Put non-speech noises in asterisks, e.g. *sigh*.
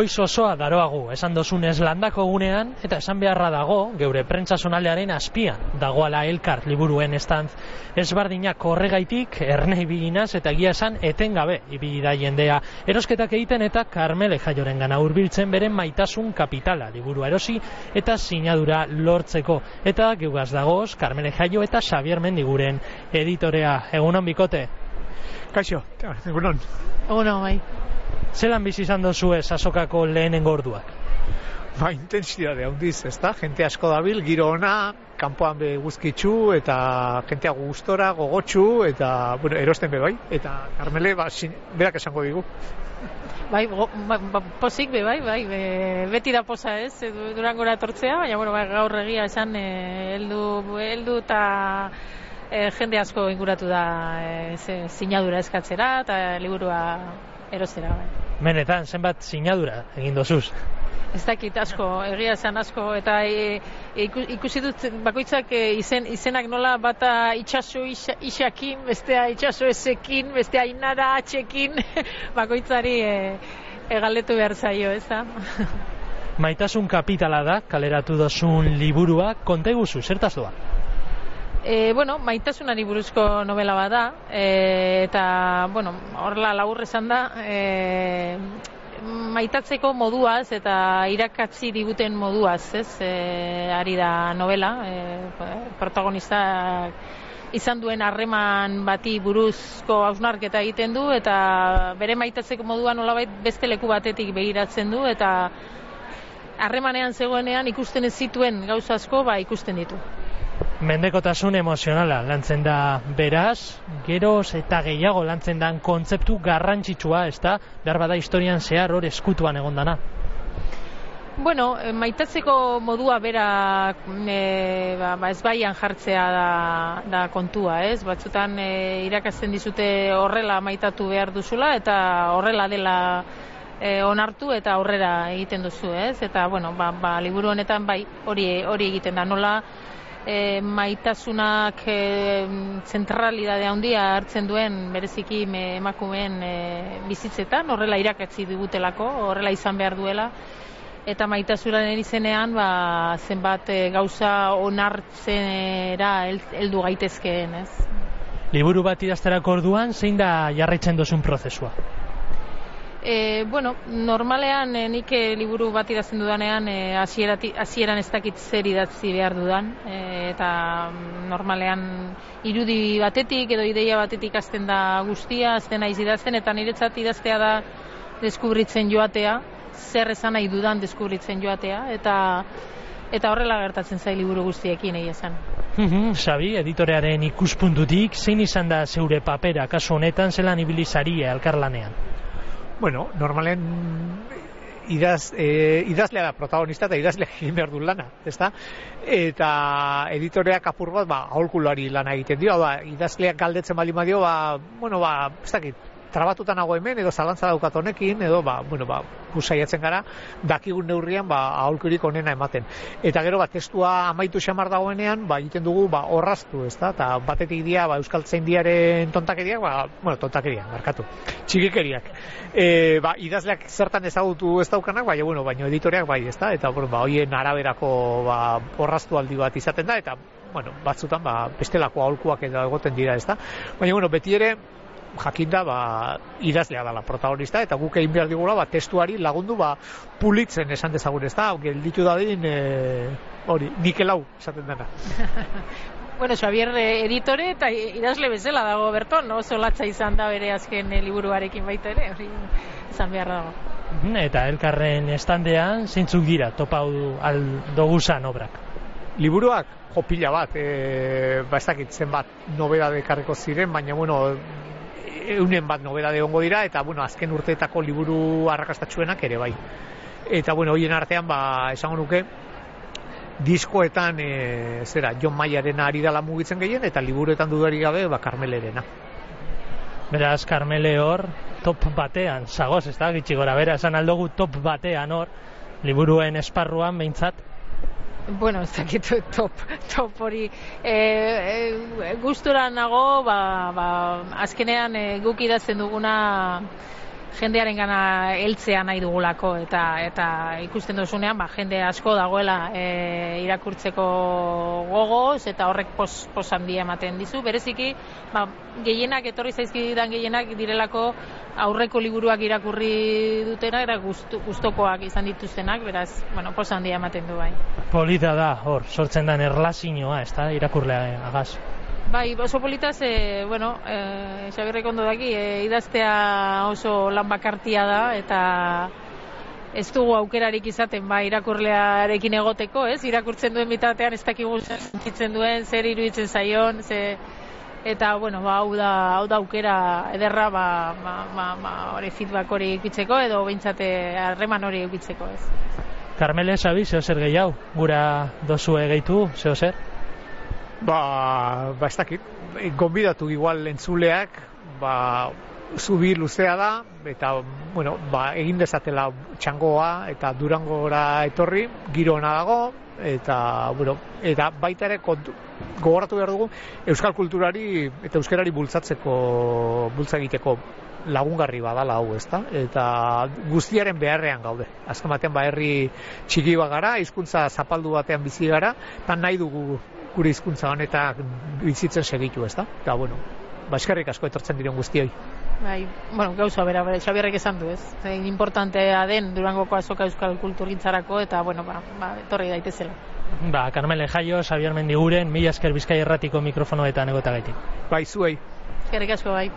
goiz osoa daroagu, esan dozunez landako gunean, eta esan beharra dago, geure prentsa sonaldearen azpian, dagoala elkar liburuen estantz ezbardinak horregaitik, ernei biginaz, eta egia esan etengabe ibili da jendea. Erosketak egiten eta Karmele jaioren gana urbiltzen beren maitasun kapitala liburu erosi eta sinadura lortzeko. Eta geugaz dagoz, Karmele jaio eta Xavier Mendiguren editorea. Egunon bikote? Kaixo, egunon. Egunon, bai. Zelan bizi izan dozu ez azokako lehenen gorduak? Ba, intensidade handiz, ez da? Jente asko dabil, giro ona, kanpoan be guzkitzu, eta jentea gustora, gogotsu, eta, bueno, erosten be bai, eta Carmele, ba, sin, berak esango digu. Bai, go, ba, ba, posik be, bai, bai, be, beti da posa ez, durangora etortzea, baina, bueno, bai, gaur egia esan, e, heldu, heldu eta e, jende asko inguratu da e, sinadura eskatzera, eta liburua erostera, bai. Benetan, zenbat sinadura egin dozuz? Ez dakit asko, egia esan asko, eta e, e, ikusi dut bakoitzak e, izen, izenak nola bata itxaso isa, isakin, bestea itxaso ezekin, bestea inara atxekin, *laughs* bakoitzari e, egaletu behar zaio, ez da? *laughs* Maitasun kapitala da, kaleratu dozun liburua, konta iguzu, zertaz doa? E, bueno, maitasunari buruzko novela bada, e, eta, bueno, horrela laburre esan da, e, maitatzeko moduaz eta irakatzi diguten moduaz, ez, e, ari da novela, e, protagonista izan duen harreman bati buruzko hausnarketa egiten du, eta bere maitatzeko modua nolabait beste leku batetik begiratzen du, eta harremanean zegoenean ikusten ez zituen gauza asko, ba, ikusten ditu mendekotasun emozionala lantzen da beraz, geroz eta gehiago lantzen dan kontzeptu garrantzitsua, ez da, behar historian zehar hor eskutuan egondana. Bueno, eh, maitatzeko modua bera e, ba, ba ezbaian jartzea da, da kontua, ez? Batzutan e, irakasten dizute horrela maitatu behar duzula eta horrela dela e, onartu eta aurrera egiten duzu, ez? Eta, bueno, ba, ba, liburu honetan bai hori hori egiten da, nola e, maitasunak e, zentralidade handia hartzen duen bereziki emakumeen e, bizitzetan, horrela irakatzi digutelako, horrela izan behar duela, eta maitasuraren izenean ba, zenbat e, gauza onartzenera heldu gaitezkeen, ez? Liburu bat idazterako orduan, zein da jarraitzen dozun prozesua? E, bueno, normalean e, nik e, liburu bat idazten dudanean e, hasieran ez dakit zer idatzi behar dudan e, eta normalean irudi batetik edo ideia batetik azten da guztia, azten naiz idazten eta niretzat idaztea da deskubritzen joatea, zer esan nahi dudan deskubritzen joatea eta eta horrela gertatzen zai liburu guztiekin egia esan. Sabi, editorearen ikuspuntutik, zein izan da zeure papera, kasu honetan, zelan ibilizaria elkarlanean? Bueno, normalen idaz, e, idazlea da protagonista eta idazlea egin behar du lana, ezta? Eta editoreak apur bat, ba, aholkulari lana egiten dio, ba, idazleak galdetzen bali dio, ba, bueno, ba, ez dakit, trabatuta nago hemen edo zalantza daukat honekin edo ba bueno ba busaiatzen gara dakigun neurrian ba aholkurik onena ematen. Eta gero ba testua amaitu xamar dagoenean ba egiten dugu ba orraztu ezta? Ta batetik dia ba euskaltzaindiaren tontakeriak ba bueno tontakeria markatu txikikeriak. E, ba idazleak zertan ezagutu ez daukanak baina bueno baino editoreak bai ezta? Eta bueno ba hoien araberako ba orraztu aldi bat izaten da eta bueno, batzutan ba, bestelako aholkuak edo egoten dira, ezta? Baina, bueno, beti ere, jakinda ba, idazlea dela protagonista eta guk egin behar digula ba, testuari lagundu ba, pulitzen esan dezagun ez da, gelditu dadin e, hori, nikelau esaten dena *laughs* Bueno, Xavier eh, editore eta idazle bezala dago berton, oso latza izan da bere azken eh, liburuarekin baita ere, hori izan behar dago. Eta elkarren estandean, zeintzuk dira, topau aldoguzan obrak? Liburuak, jopila bat, e, ba ez dakit zenbat nobeda dekarreko ziren, baina bueno, eunen bat nobeda egongo dira eta bueno, azken urteetako liburu arrakastatxuenak ere bai. Eta bueno, hoien artean ba esango nuke diskoetan e, zera John Mayaren ari dela mugitzen gehien eta liburuetan dudari gabe ba Carmelerena. Beraz Carmele hor top batean, zagoz, ez da, gitxi gora, bera, esan aldogu top batean hor, liburuen esparruan behintzat, bueno, ez dakit *laughs* top, top hori. E, e, gustura nago ba, ba, azkenean e, guk idazten duguna jendearen gana heltzea nahi dugulako eta eta ikusten duzunean ba, jende asko dagoela e, irakurtzeko gogoz eta horrek pos, pos handia ematen dizu. Bereziki ba, gehienak etorri zaizkidan gehienak direlako aurreko liburuak irakurri dutena era gustu, gustokoak izan dituztenak beraz bueno pos handia ematen du bai polita da hor sortzen den erlazioa ez da irakurlea agaz Bai, oso polita ze, bueno, e, Xabirrek ondo daki, e, idaztea oso lan bakartia da, eta ez dugu aukerarik izaten, ba, irakurlearekin egoteko, ez? Irakurtzen duen bitatean ez dakigu sentitzen duen, zer iruditzen zaion, ze, eta, bueno, ba, hau da, hau da aukera ederra, ba, ba, ba, ba, hori feedback hori ikitzeko, edo bintzate harreman hori ikitzeko, ez? Carmele, Xabi, zeo zer gehiago, gura dozu egeitu, zeo zer? Ba, ba ez dakit, gonbidatu igual entzuleak, ba, zubi luzea da, eta, bueno, ba, egin dezatela txangoa eta durangora etorri, giro ona dago, eta, bueno, eta baita ere kontu, gogoratu behar dugu, euskal kulturari eta euskarari bultzatzeko, bultza egiteko lagungarri badala hau, ezta? Eta guztiaren beharrean gaude. Azken batean ba herri txiki bagara, hizkuntza zapaldu batean bizi gara, eta nahi dugu gure hizkuntza honetan bizitzen segitu, ezta? Eta bueno, baskarrik asko etortzen diren guztioi. Bai, bueno, gauza bera, bera, Xabierrek esan du, ez? Zein importantea den Durangoko azoka euskal kulturgintzarako eta bueno, ba, ba etorri daitezela. Ba, Carmele Jaio, Xabier Mendiguren, mila esker Bizkai erratiko mikrofonoetan egotagaitik. Bai, zuei. Eskerrik asko bai.